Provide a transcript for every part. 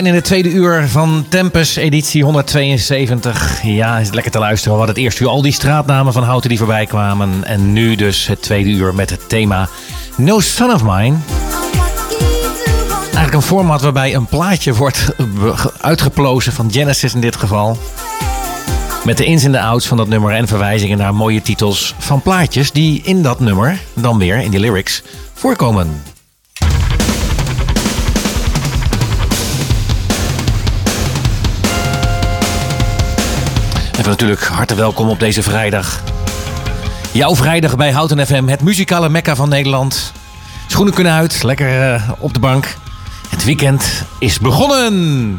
zijn in het tweede uur van Tempus, editie 172. Ja, is het lekker te luisteren. We hadden het eerste uur al die straatnamen van Houten die voorbij kwamen. En nu dus het tweede uur met het thema No Son of Mine. Eigenlijk een format waarbij een plaatje wordt uitgeplozen van Genesis in dit geval. Met de ins en de outs van dat nummer en verwijzingen naar mooie titels van plaatjes die in dat nummer, dan weer in die lyrics, voorkomen. En natuurlijk hartelijk welkom op deze vrijdag. Jouw vrijdag bij Houten FM, het muzikale mekka van Nederland. Schoenen kunnen uit, lekker uh, op de bank. Het weekend is begonnen.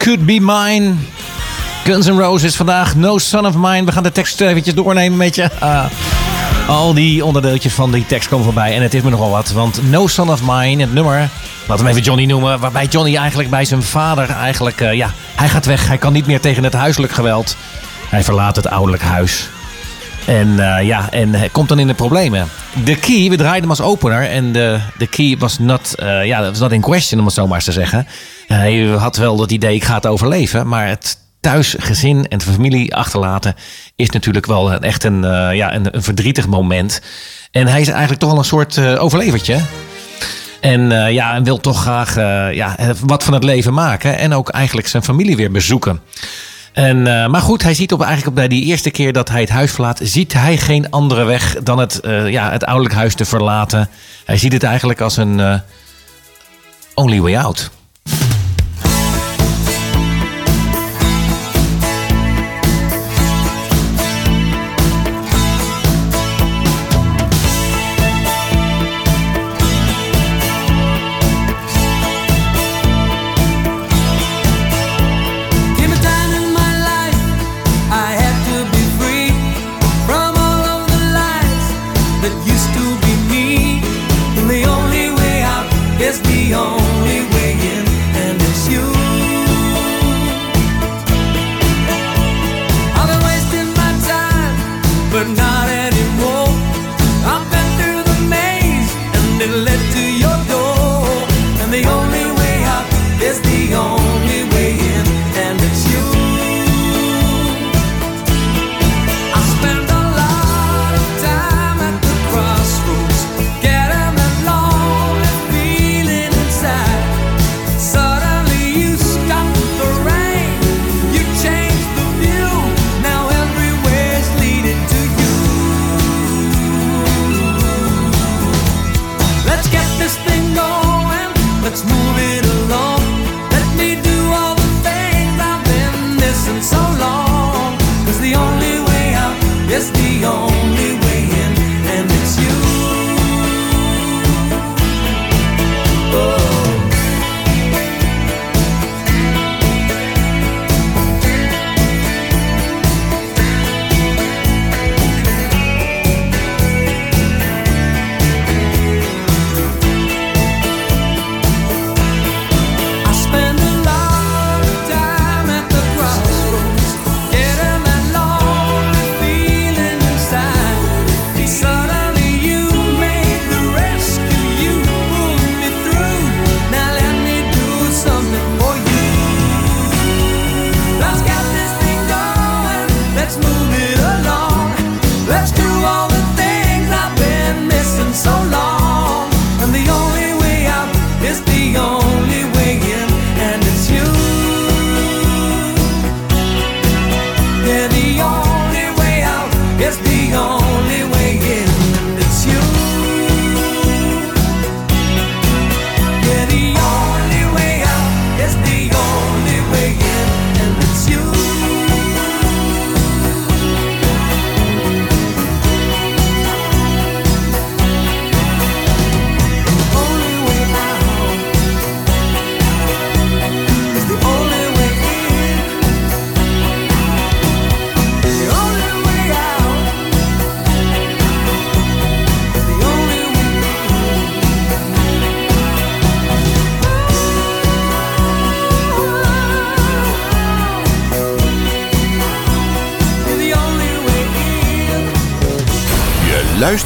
Could Be Mine. Guns N' Roses vandaag. No Son of Mine. We gaan de tekst eventjes doornemen met je. Ah. Al die onderdeeltjes van die tekst komen voorbij. En het is me nogal wat. Want No Son of Mine, het nummer... Laten we even Johnny noemen. Waarbij Johnny eigenlijk bij zijn vader eigenlijk... Uh, ja, hij gaat weg. Hij kan niet meer tegen het huiselijk geweld. Hij verlaat het ouderlijk huis. En uh, ja, en komt dan in de problemen. De key, we draaiden hem als opener. En de, de key was not, uh, ja, was not in question, om het zo maar eens te zeggen. Hij had wel dat idee, ik ga het overleven. Maar het thuis, gezin en familie achterlaten is natuurlijk wel echt een, uh, ja, een, een, verdrietig moment. En hij is eigenlijk toch wel een soort overlevertje. En ja, en wil toch graag ja, wat van het leven maken. En ook eigenlijk zijn familie weer bezoeken. En, maar goed, hij ziet op, eigenlijk bij die eerste keer dat hij het huis verlaat, ziet hij geen andere weg dan het, ja, het ouderlijk huis te verlaten. Hij ziet het eigenlijk als een only way out.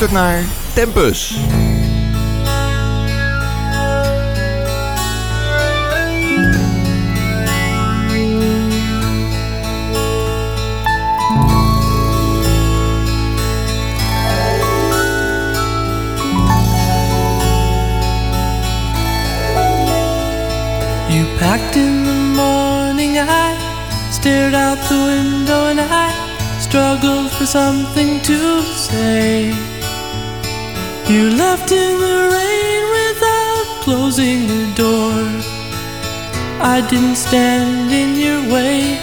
Luistert naar Tempus. You packed in the morning, I stared out the window and I struggled for something to say. You left in the rain without closing the door. I didn't stand in your way.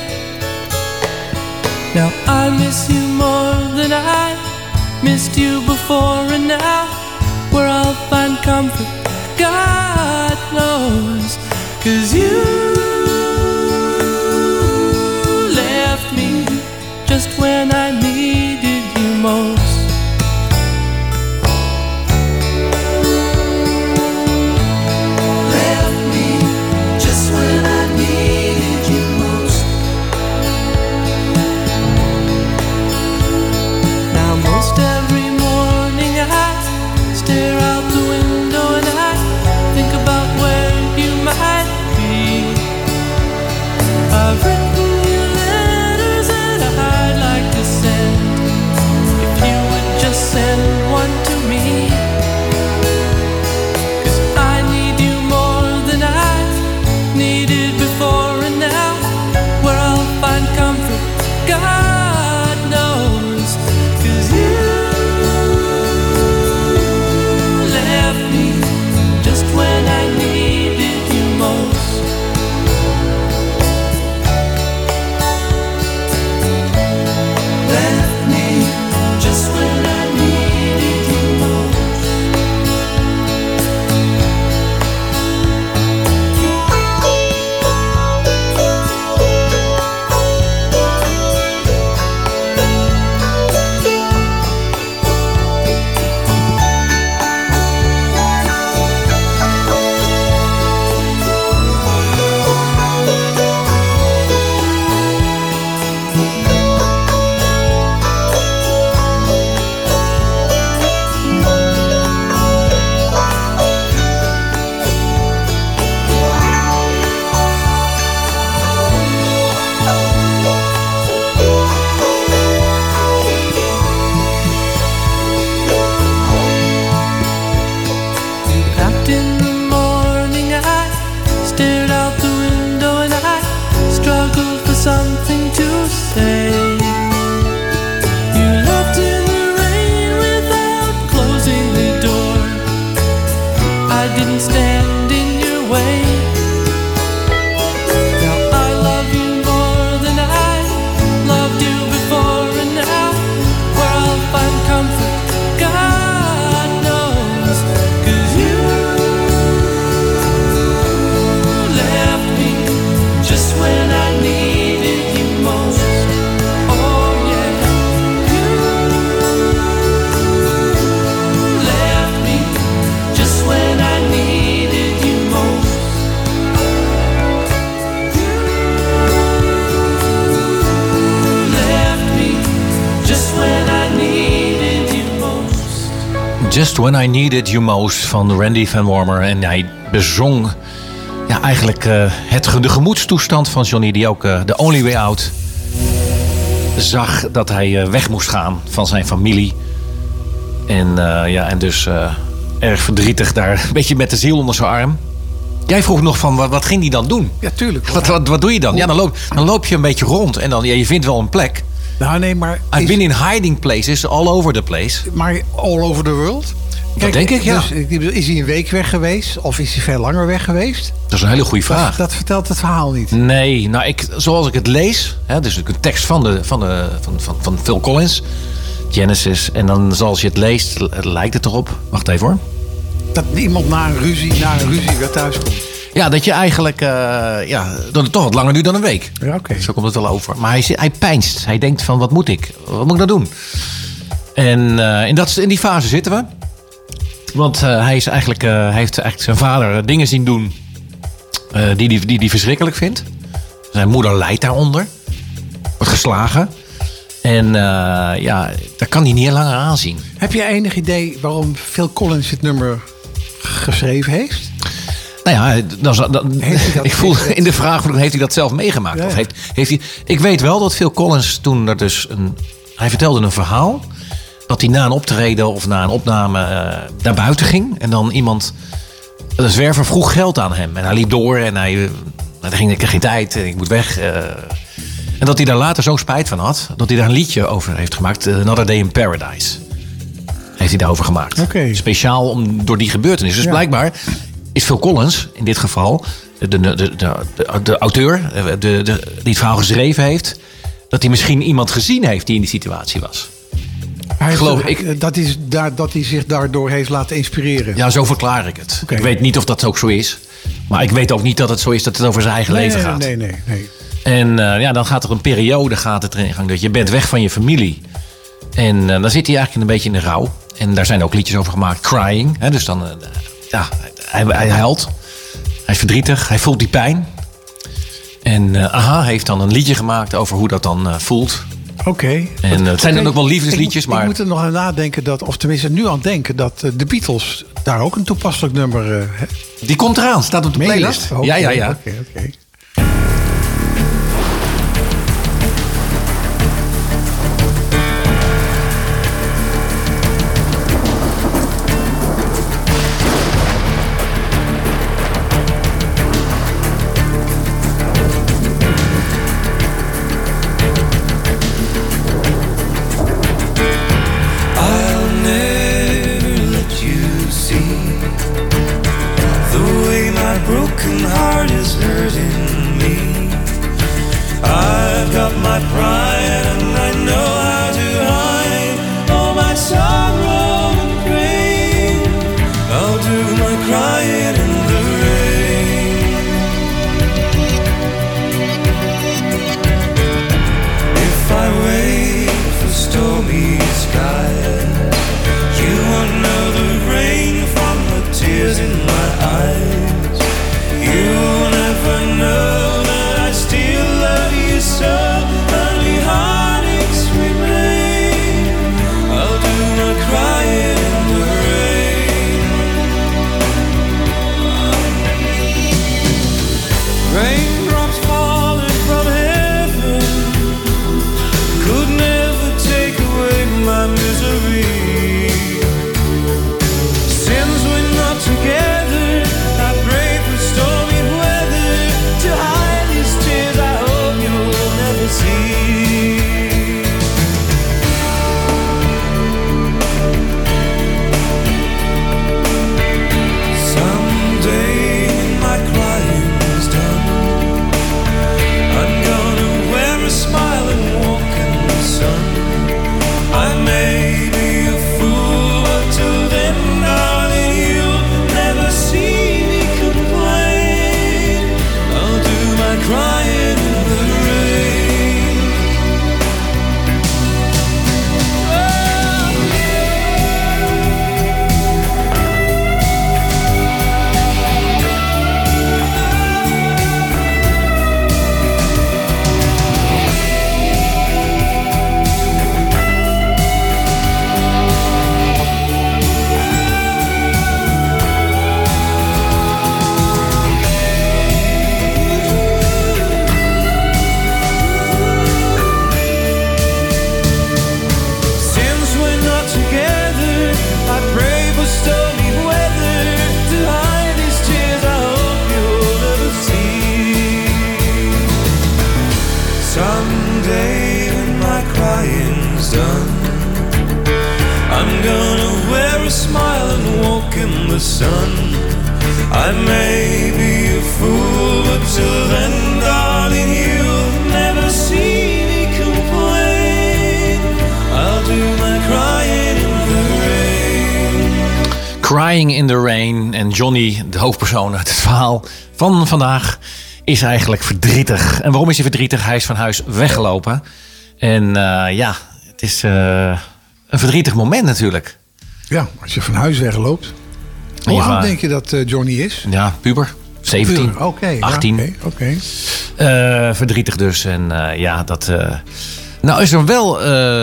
Now I miss you more than I missed you before, and now where I'll find comfort, God knows. Cause you left me just when I needed. You Most van Randy Van Warmer. En hij bezong ja, eigenlijk uh, het, de gemoedstoestand van Johnny, die ook uh, The Only Way Out zag dat hij uh, weg moest gaan van zijn familie. En, ja, en dus erg verdrietig daar, een beetje met de ziel onder zijn arm. Jij vroeg nog van, wat, wat ging hij dan doen? Ja, tuurlijk. Wat, wat, wat doe je dan? Ja, dan loop, dan loop je een beetje rond en dan, ja, je vindt wel een plek. Nou, nee, maar... I've been in hiding places all over the place. Maar all over the world? Kijk, dat denk ik, ja. Dus, is hij een week weg geweest? Of is hij veel langer weg geweest? Dat is een hele goede vraag. Dat, dat vertelt het verhaal niet. Nee, nou, ik, zoals ik het lees... Hè, dus een tekst van, de, van, de, van, van, van Phil Collins... Genesis. En dan zoals je het leest, lijkt het erop... Wacht even hoor. Dat iemand na een ruzie, na een ruzie weer thuis komt. Ja, dat je eigenlijk... Uh, ja, dat het toch wat langer duurt dan een week. Ja, oké. Zo komt het wel over. Maar hij, hij pijnst. Hij denkt van, wat moet ik? Wat moet ik nou doen? En uh, in, dat, in die fase zitten we. Want uh, hij, is eigenlijk, uh, hij heeft eigenlijk zijn vader dingen zien doen uh, die hij die, die verschrikkelijk vindt. Zijn moeder lijdt daaronder. Wordt geslagen. En ja, daar kan hij niet langer aanzien. Heb je enig idee waarom Phil Collins dit nummer geschreven heeft? Nou ja, dan, dan, ik voel in de vraag: heeft hij dat zelf meegemaakt? Ja. Of heeft, heeft hij, ik weet wel dat Phil Collins toen er dus een. Hij vertelde een verhaal dat hij na een optreden of na een opname uh, naar buiten ging. En dan iemand, een zwerver, vroeg geld aan hem. En hij liep door en hij, uh, ging, ik geen tijd, ik moet weg. Uh, en dat hij daar later zo spijt van had, dat hij daar een liedje over heeft gemaakt. Another Day in Paradise. Heeft hij daarover gemaakt. Okay. Speciaal om, door die gebeurtenis. Dus ja. blijkbaar is Phil Collins in dit geval, de, de, de, de, de auteur de, de, die het verhaal geschreven heeft, dat hij misschien iemand gezien heeft die in die situatie was. Hij geloof ik. Dat, is, daar, dat hij zich daardoor heeft laten inspireren. Ja, zo verklaar ik het. Okay. Ik weet niet of dat ook zo is. Maar ik weet ook niet dat het zo is dat het over zijn eigen nee, leven gaat. Nee, nee, nee. En uh, ja, dan gaat er een periode gaat het erin in gang. Dat je bent weg van je familie. En uh, dan zit hij eigenlijk een beetje in de rouw. En daar zijn ook liedjes over gemaakt. Crying. Hè, dus dan, uh, ja, hij, hij huilt. Hij is verdrietig. Hij voelt die pijn. En Aha heeft dan een liedje gemaakt over hoe dat dan voelt. Oké. Okay. En uh, het zijn dan ook wel liefdesliedjes, ik, maar... Ik moet er nog aan nadenken dat, of tenminste nu aan denken... dat uh, de Beatles daar ook een toepasselijk nummer... Uh, Die komt eraan, staat op de playlist. Okay, ja, ja, ja. Oké, okay, vandaag, is eigenlijk verdrietig. En waarom is hij verdrietig? Hij is van huis weggelopen. En eh, ja, het is eh, een verdrietig moment natuurlijk. Ja, als je van huis wegloopt. Hoe Ja, oud denk je dat eh, Johnny is? Ja, puber. 17, Oké. ja, 18. Oké. oké. Eh, verdrietig dus. En ja, dat. Nou, is er wel.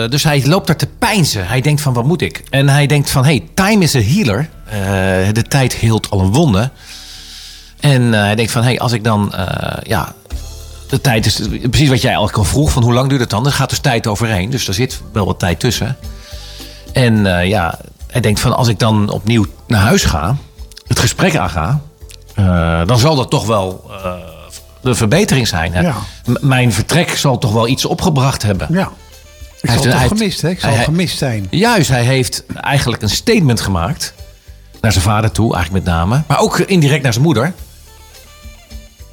dus hij loopt daar te pijnzen. Hij denkt van wat moet ik? En hij denkt van hey, time is a healer. De tijd heelt al een wonde. En eh, hij denkt van hey, als ik dan. eh, ja, de tijd is precies wat jij eigenlijk al vroeg. Van hoe lang duurt het dan? Er gaat dus tijd overheen. Dus er zit wel wat tijd tussen. En eh, ja, hij denkt van als ik dan opnieuw naar huis ga. Het gesprek aanga. dan zal dat toch wel de verbetering zijn. Hè? Ja. Mijn vertrek zal toch wel iets opgebracht hebben. Ja. Ik Hij zal toch gemist, hè? Ik zal hij- gemist zijn. Juist, hij heeft eigenlijk een statement gemaakt. Naar zijn vader toe, eigenlijk met name. Maar ook indirect naar zijn moeder.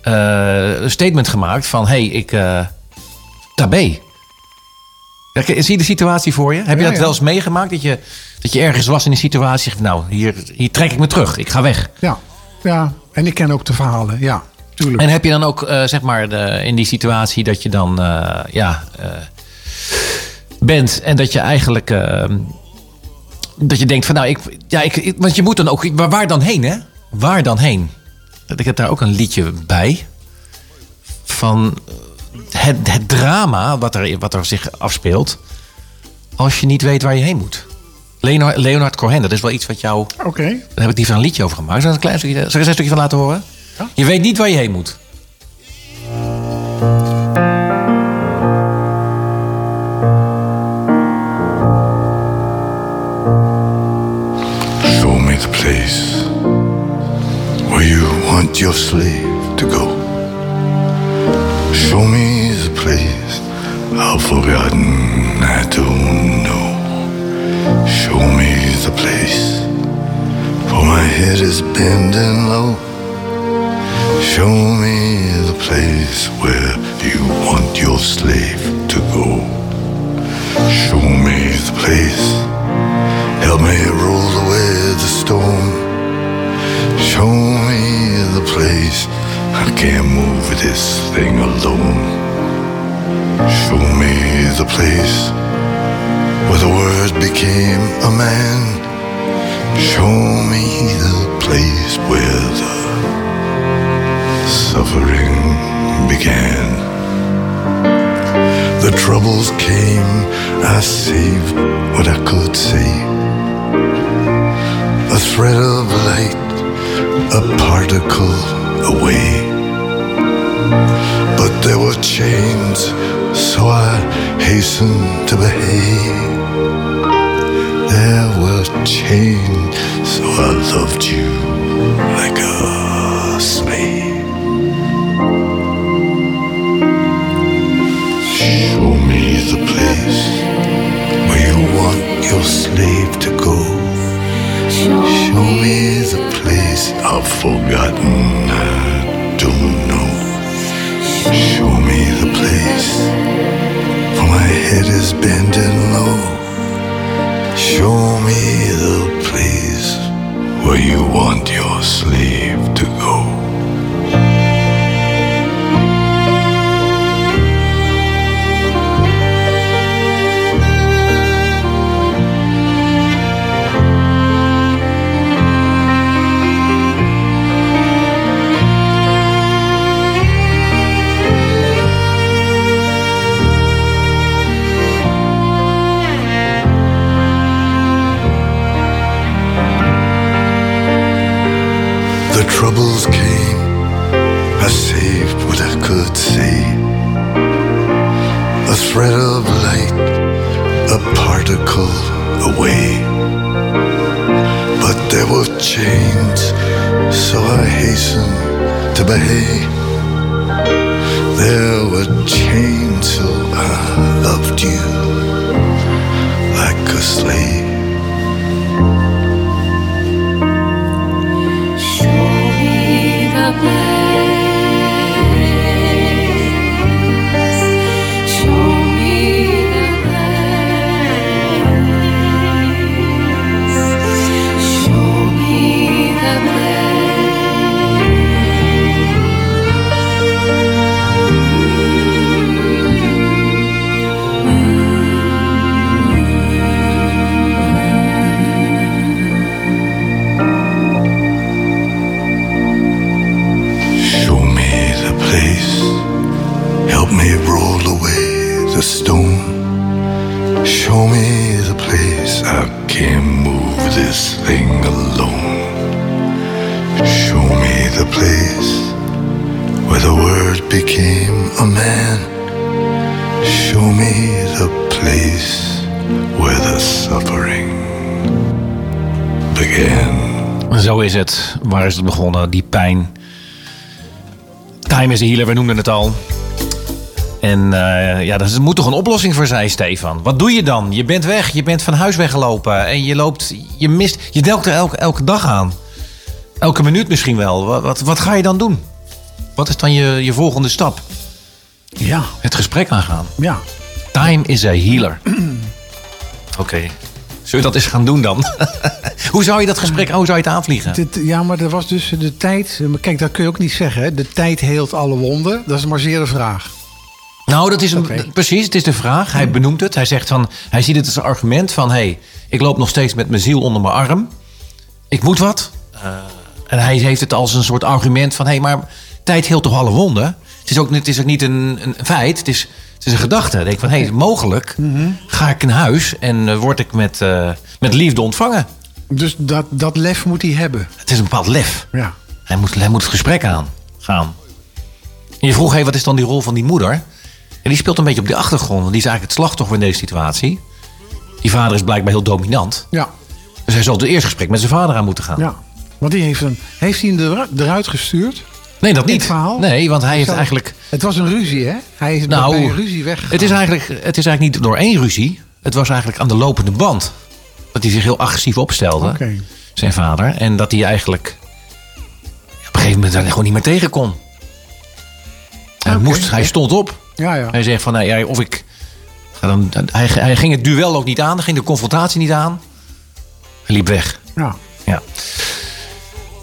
Eh, een statement gemaakt van... Hé, hey, ik... eh tabé. K- Zie je de situatie voor je? Heb je Ja, dat ja. wel eens meegemaakt? Dat je, dat je ergens was in die situatie. Nou, hier, hier trek ik me terug. Ik ga weg. Ja. ja. En ik ken ook de verhalen. Ja, tuurlijk. En heb je dan ook, eh, zeg maar, de, in die situatie dat je dan, eh, ja, eh, bent en dat je eigenlijk, eh, dat je denkt van, nou, ik, ja, ik, ik- want je moet dan ook, waar, waar dan heen, hè? Waar dan heen? Ik heb daar ook een liedje bij van eh, het, het drama wat er, wat er zich afspeelt, als je niet weet waar je heen moet. Leonard, Leonard Cohen, dat is wel iets wat jou Oké. daar heb ik liever een liedje over gemaakt. Zal ik een klein stukje, zal ik er een stukje van laten horen? Je weet niet waar je heen moet. Show me the place you want your slave to go. Show me the place I've forgotten, I don't know. Show me the place, for my head is bending low. Show me the place where you want your slave to go. Show me the place. Help me roll away the storm. Show me the place. I can't move this thing alone. Show me the place where the word became a man. Show me the place where the suffering began. The troubles came, I saved what I could save. A thread of light, a particle away. But there were chains, so I hastened to behave. There were chains, so I loved you like a slave. Show me the place where you want your slave to go. Show me the place I've forgotten, I don't know. Show me the place, for my head is bending low. Show me the place where you want your slave to go. Began. Zo is het. Waar is het begonnen? Die pijn. Time is a healer, we noemden het al. En eh, ja, daar moet toch een oplossing voor zijn, Stefan. Wat doe je dan? Je bent weg, je bent van huis weggelopen. En je loopt, je mist, je delkt er elke, elke dag aan. Elke minuut misschien wel. Wat, wat, wat ga je dan doen? Wat is dan je, je volgende stap? Ja, Het gesprek aangaan. ja. Time is a healer. Oké. Zullen we dat eens gaan doen dan? hoe zou je dat gesprek, hoe zou je het aanvliegen? Dit, ja, maar er was dus de tijd. maar Kijk, dat kun je ook niet zeggen. Hè? De tijd heelt alle wonden. Dat is maar zeer de vraag. Nou, dat is een, precies, het is de vraag. Hij benoemt het. Hij zegt van, hij ziet het als een argument van, hé, hey, ik loop nog steeds met mijn ziel onder mijn arm. Ik moet wat. Eh, en hij heeft het als een soort argument van, hé, hey, maar tijd heelt toch alle wonden? Het is ook, het is ook niet een, een feit, het is, het is een gedachte. Ik denk van, hé, hey, mogelijk ga ik in huis en eh, word ik met, eh, met liefde ontvangen. Dus dat, dat lef moet hij hebben. Het is een bepaald lef. Ja. Hij moet, hij moet het gesprek aan gaan. En je vroeg, hey, wat is dan die rol van die moeder? En die speelt een beetje op de achtergrond. Want die is eigenlijk het slachtoffer in deze situatie. Die vader is blijkbaar heel dominant. Ja. Dus hij zal het eerste gesprek met zijn vader aan moeten gaan. ja. Want die heeft, een, heeft hij hem er- eruit gestuurd? Nee, dat niet. Nee, want hij heeft Zo. eigenlijk... Het was een ruzie, hè? Hij is Nou, bij een ruzie weggegaan. het is, eigenlijk, het is eigenlijk niet door één ruzie. Het was eigenlijk aan de lopende band. Dat hij zich heel agressief opstelde. Oké. Zijn vader. En dat hij eigenlijk... Op een gegeven moment daar gewoon niet meer tegen kon. Hij, moest, hij stond op. Ja, ja. Hij zegt van, nou ja, of ik... ga Dan, hij, hij ging het duel ook niet aan. Hij ging de confrontatie niet aan. Hij liep weg. ja. Ja.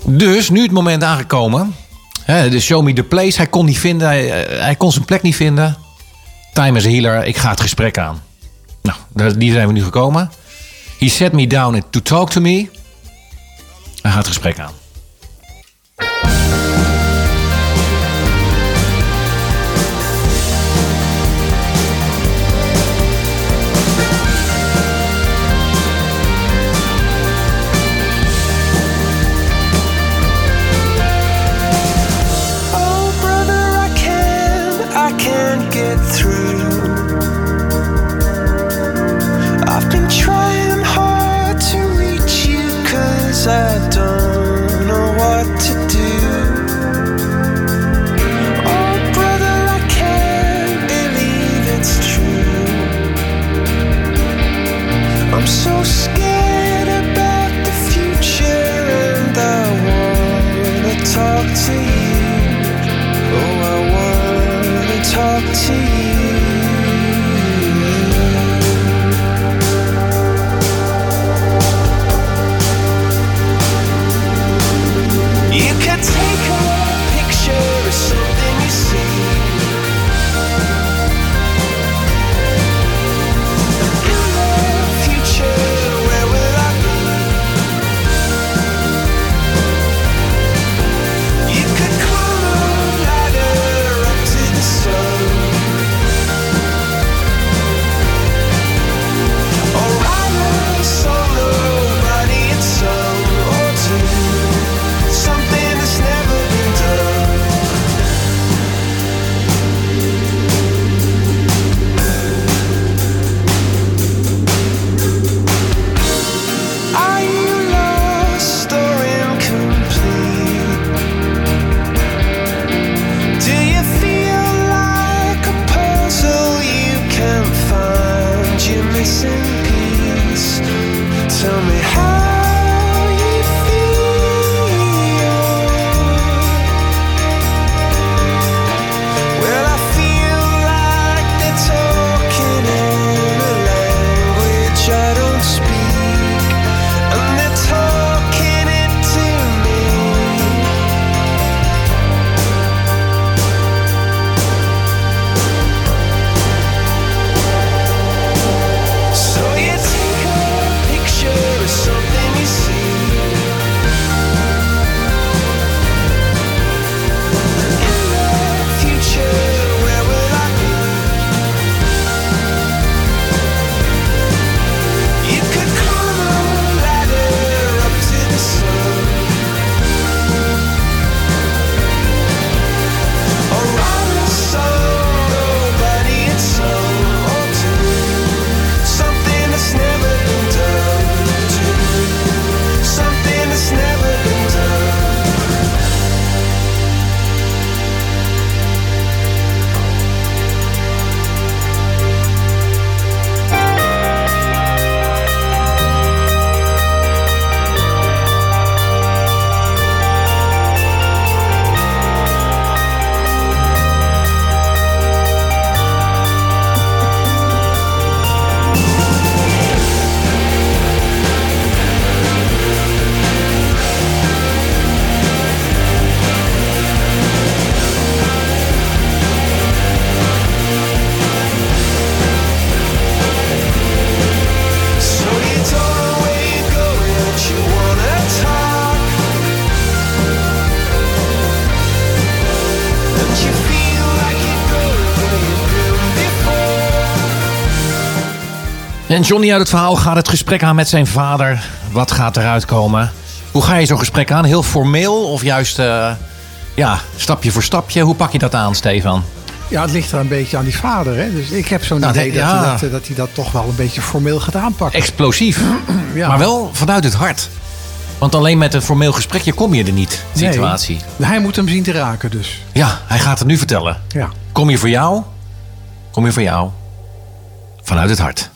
Dus, nu het moment aangekomen. Show me the place. Hij kon niet vinden. Hij, eh, kon zijn plek niet vinden. Time is a healer. Ik ga het gesprek aan. Nou, die zijn we nu gekomen. He set me down to talk to me. Hij gaat het gesprek aan. Johnny uit het verhaal gaat het gesprek aan met zijn vader. Wat gaat eruit komen? Hoe ga je zo'n gesprek aan? Heel formeel of juist eh, ja, stapje voor stapje? Hoe pak je dat aan, Stefan? Ja, het ligt er een beetje aan die vader. Hè? Dus ik heb zo'n Nou, idee dat- ja. hij dat, dat hij dat toch wel een beetje formeel gaat aanpakken. Explosief, Ja. maar wel vanuit het hart. Want alleen met een formeel gesprekje kom je er niet, Nee. situatie. Hij moet hem zien te raken dus. Ja, hij gaat het nu vertellen. Ja. Kom je voor jou? Kom je voor jou? Vanuit het hart.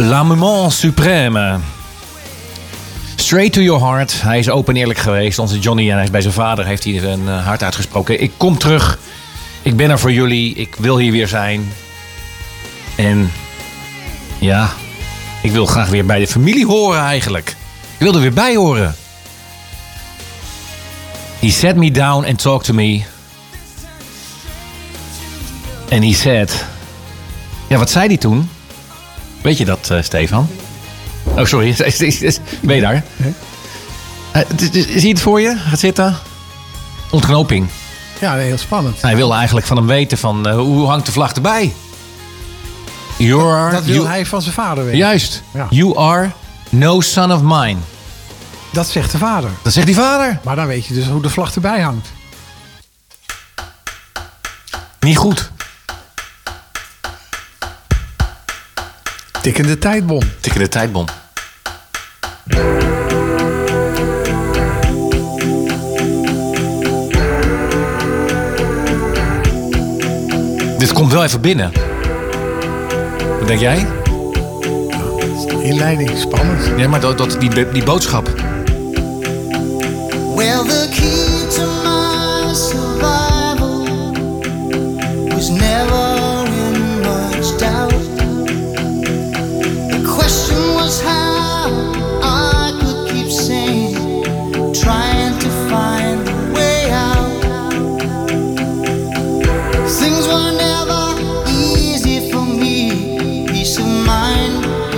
Where you are. La Maman Supreme. Straight to your heart. Hij is open en eerlijk geweest. Onze Johnny en hij is bij zijn vader heeft hij zijn eh, hart uitgesproken. Ik kom terug. Ik ben er voor jullie. Ik wil hier weer zijn. En ja, ik wil graag weer bij de familie horen eigenlijk. Ik wil er weer bij horen. He sat me down and talked to me. And he said... Ja, wat zei hij toen? Weet je dat, eh, Stefan? Oh, sorry. Ben je daar? Eh, Zie je het voor je? Gaat zitten? Ontknoping. Ja, heel spannend. Hij wilde eigenlijk van hem weten van eh, hoe hangt de vlag erbij? You are, Dat wil you- hij van zijn vader weten. Juist. Ja. You are no son of mine. Dat zegt de vader. Dat zegt die vader. Maar dan weet je dus hoe de vlag erbij hangt. Niet goed. Tikkende tijdbom. Tikkende tijdbom. Dit komt wel even binnen. Wat denk jij? Inleiding, spannend. Ja, maar dat, dat, die, die boodschap. Well, the key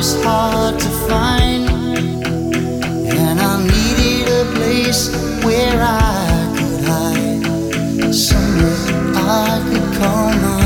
was hard to find. And I needed a place where I could hide, somewhere I could call mine.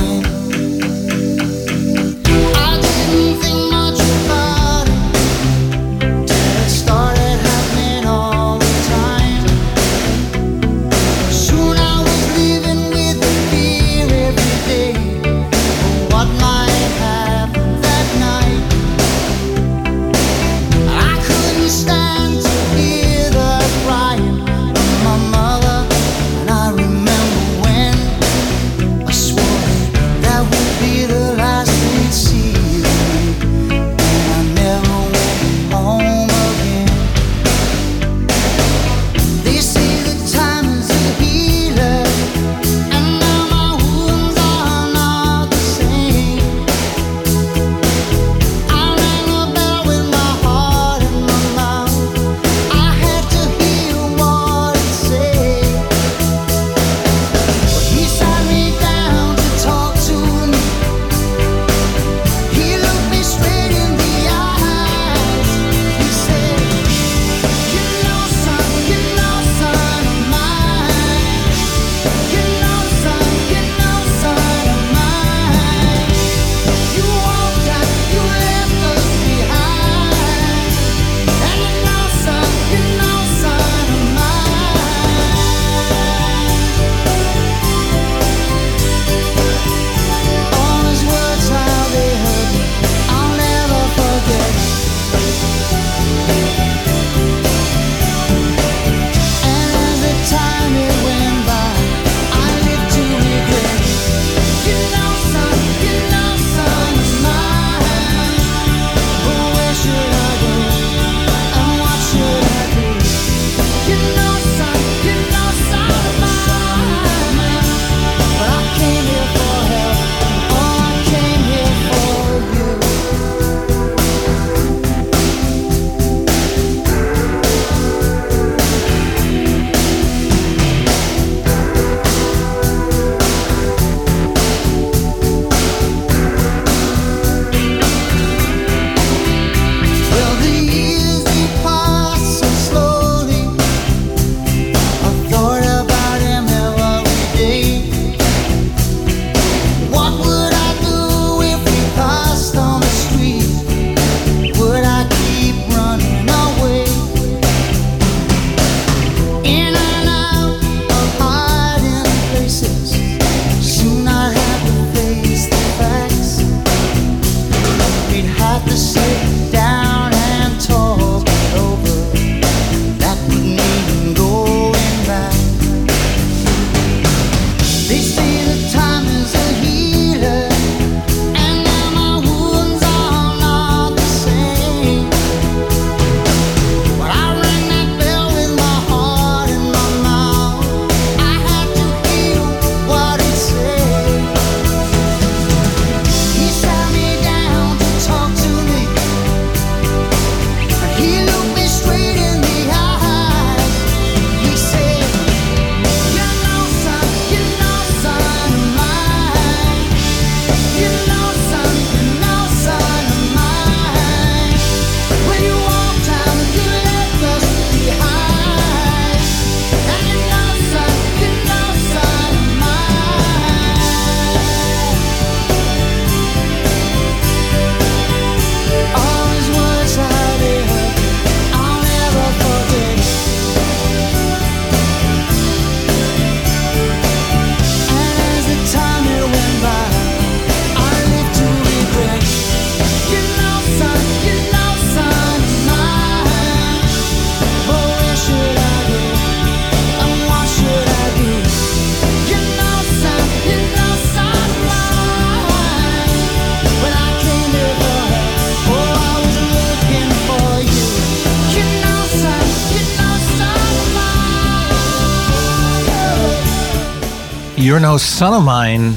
You're No Son of Mine.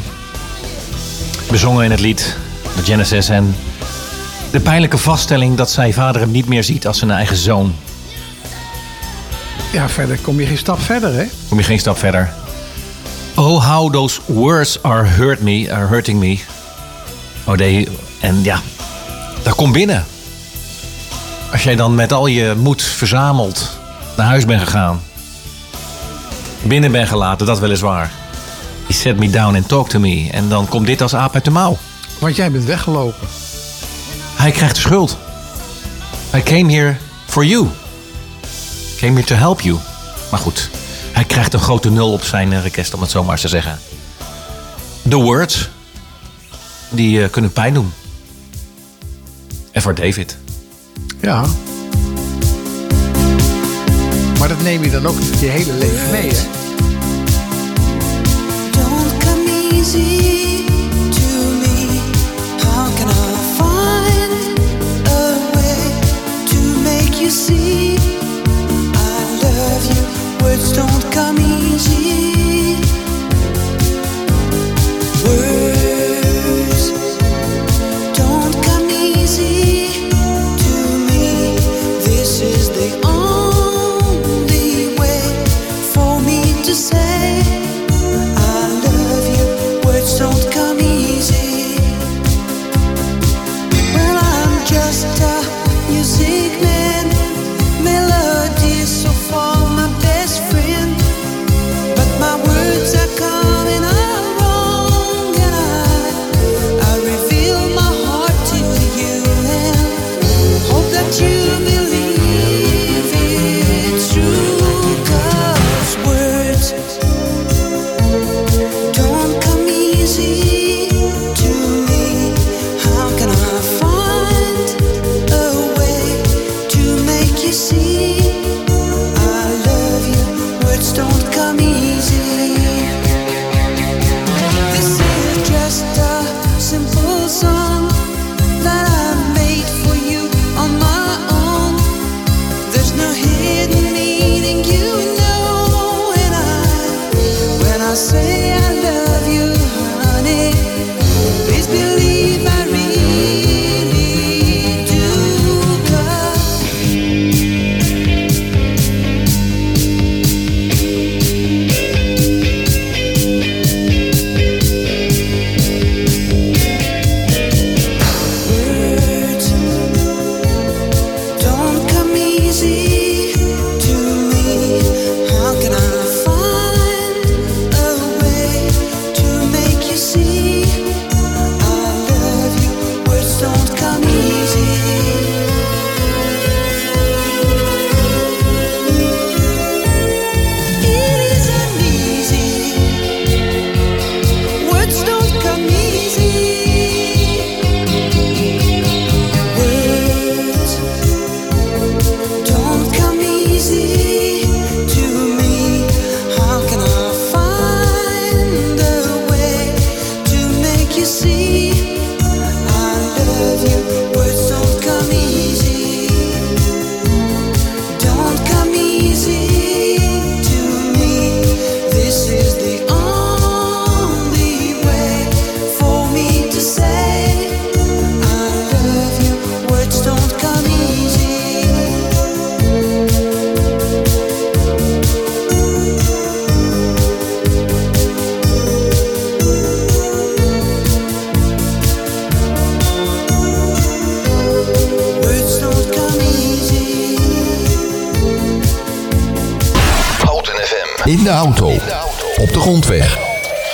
Bezongen in het lied de Genesis en de pijnlijke vaststelling dat zijn vader hem niet meer ziet als zijn eigen zoon. Ja, verder kom je geen stap verder, hè? Kom je geen stap verder. Oh, how those words are hurt me, are hurting me. Oh, they, en ja, dat komt binnen. Als jij dan met al je moed verzameld naar huis bent gegaan. Binnen bent gelaten, dat weliswaar. Set me down and talk to me. En dan komt dit als aap uit de mouw. Want jij bent weggelopen. Hij krijgt de schuld. I came here for you. Came here to help you. Maar goed, hij krijgt een grote nul op zijn eh, request, om het zo maar eens te zeggen. The words, die eh, kunnen pijn doen. En voor David. Ja. Maar dat neem je dan ook je hele leven mee, hè? See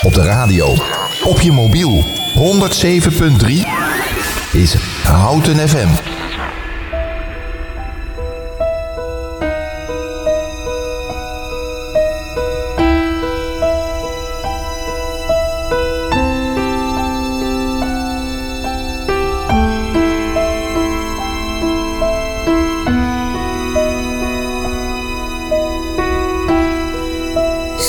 Op de radio. Op je mobiel. 107.3 is Houten FM.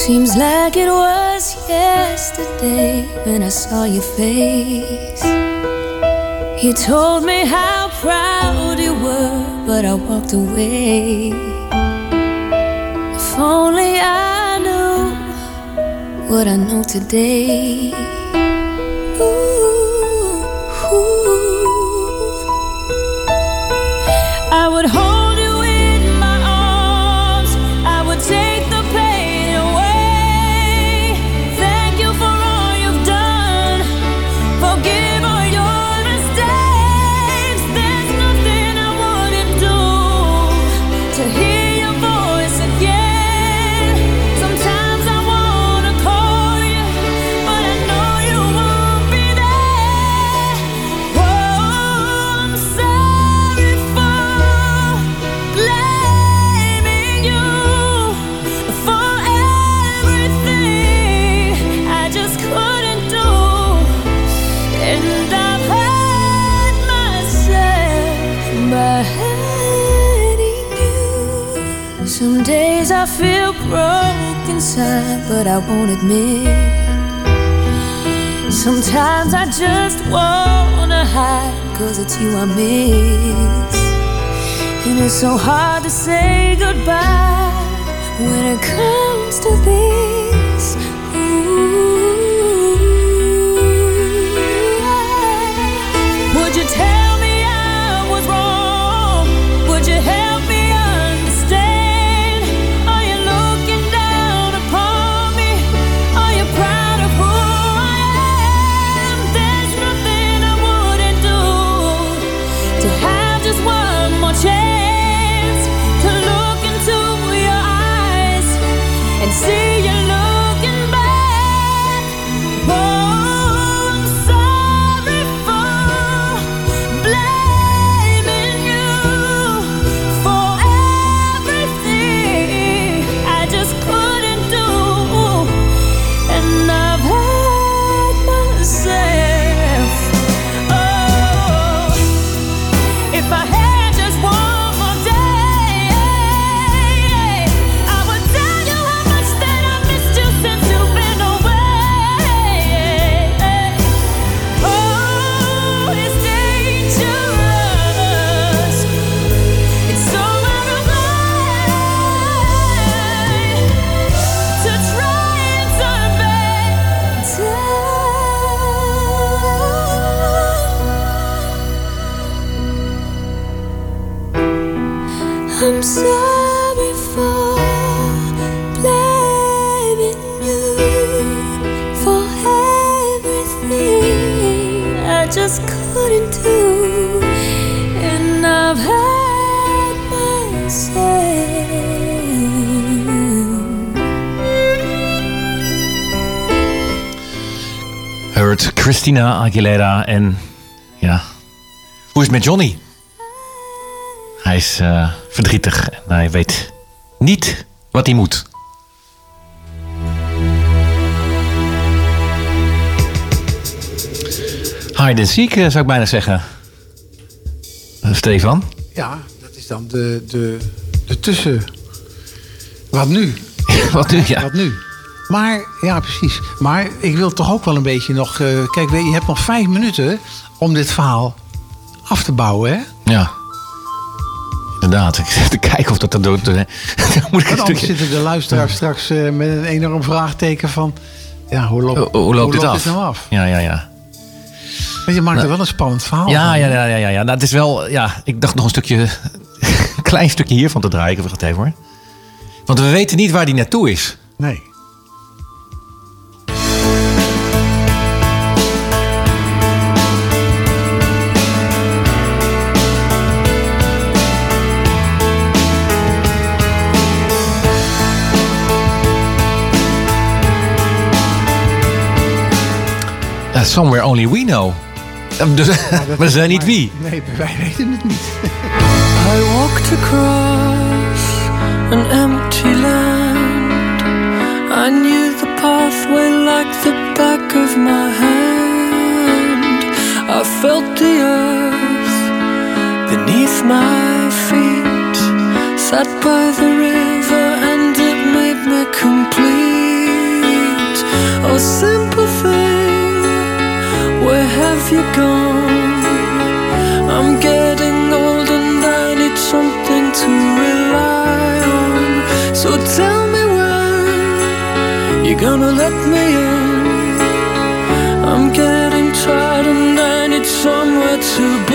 Seems like it was yesterday when I saw your face. You told me how proud you were, but I walked away. If only I knew what I know today. but I won't admit. Sometimes I just wanna hide, cause it's you I miss. And it's so hard to say goodbye when it comes to this. Christina Aguilera en ja, hoe is het met Johnny? Hij is eh, verdrietig en hij weet niet wat hij moet. Hide and seek, eh, zou ik bijna zeggen. Eh, Stefan? Ja, dat is dan de, de, de tussen... Wat nu? Wat nu? Ja. Wat nu? Maar, ja, precies. Maar ik wil toch ook wel een beetje nog... eh, kijk, je, hebt nog vijf minuten om dit verhaal af te bouwen, hè? ja. Inderdaad, ik zit te kijken of dat dat doet. Dan moet ik Want anders zitten de luisteraars straks eh, met een enorm vraagteken van... Ja, hoe, loopt Hoe, hoe loopt dit af? nou af? Ja, ja, ja. Want je maakt er wel een spannend verhaal Ja, van. ja, ja, ja, ja. ja. Nou, het is wel, ja, ik dacht nog een stukje, een klein stukje hiervan te draaien. Ik wacht even hoor. Want we weten niet waar die naartoe is. Nee. Uh, somewhere only we know. Uh, Dus, maar ze zijn niet wie. Nee, wij weten het niet. I walked across an empty land. I knew the pathway like the back of my hand. I felt the earth beneath my feet. Sat by the river and it made me complete. Oh, simple thing, where have you gone? I'm getting old and I need something to rely on. So tell me when you're gonna let me in. I'm getting tired and I need somewhere to begin.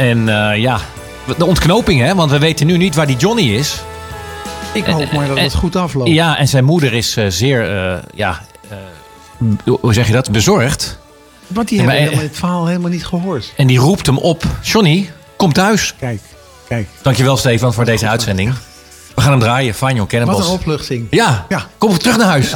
En eh, ja, de ontknoping hè. Want we weten nu niet waar die Johnny is. Ik hoop maar dat eh, het goed afloopt. Ja, en zijn moeder is eh, zeer, eh, ja, eh, hoe zeg je dat, bezorgd. Want die Ja, hebben eh, helemaal het verhaal helemaal niet gehoord. En die roept hem op. Johnny, kom thuis. Kijk, kijk. Dankjewel Stefan voor deze uitzending. We gaan hem draaien. Fine, joh, Wat een opluchting. Ja, Ja. kom terug naar huis.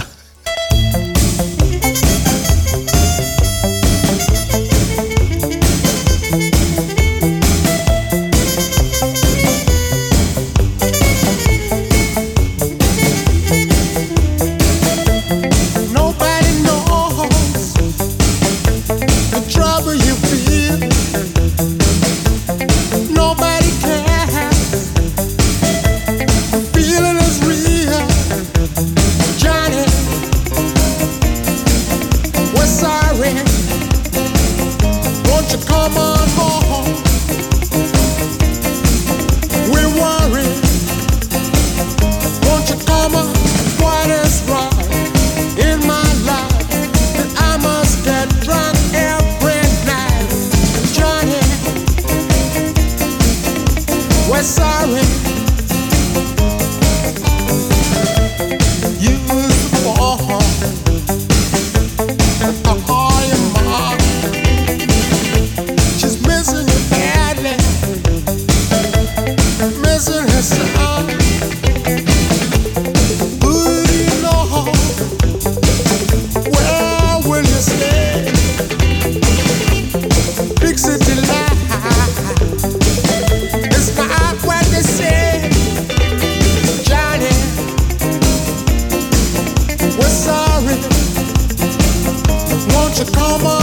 We're sorry. Won't you come on?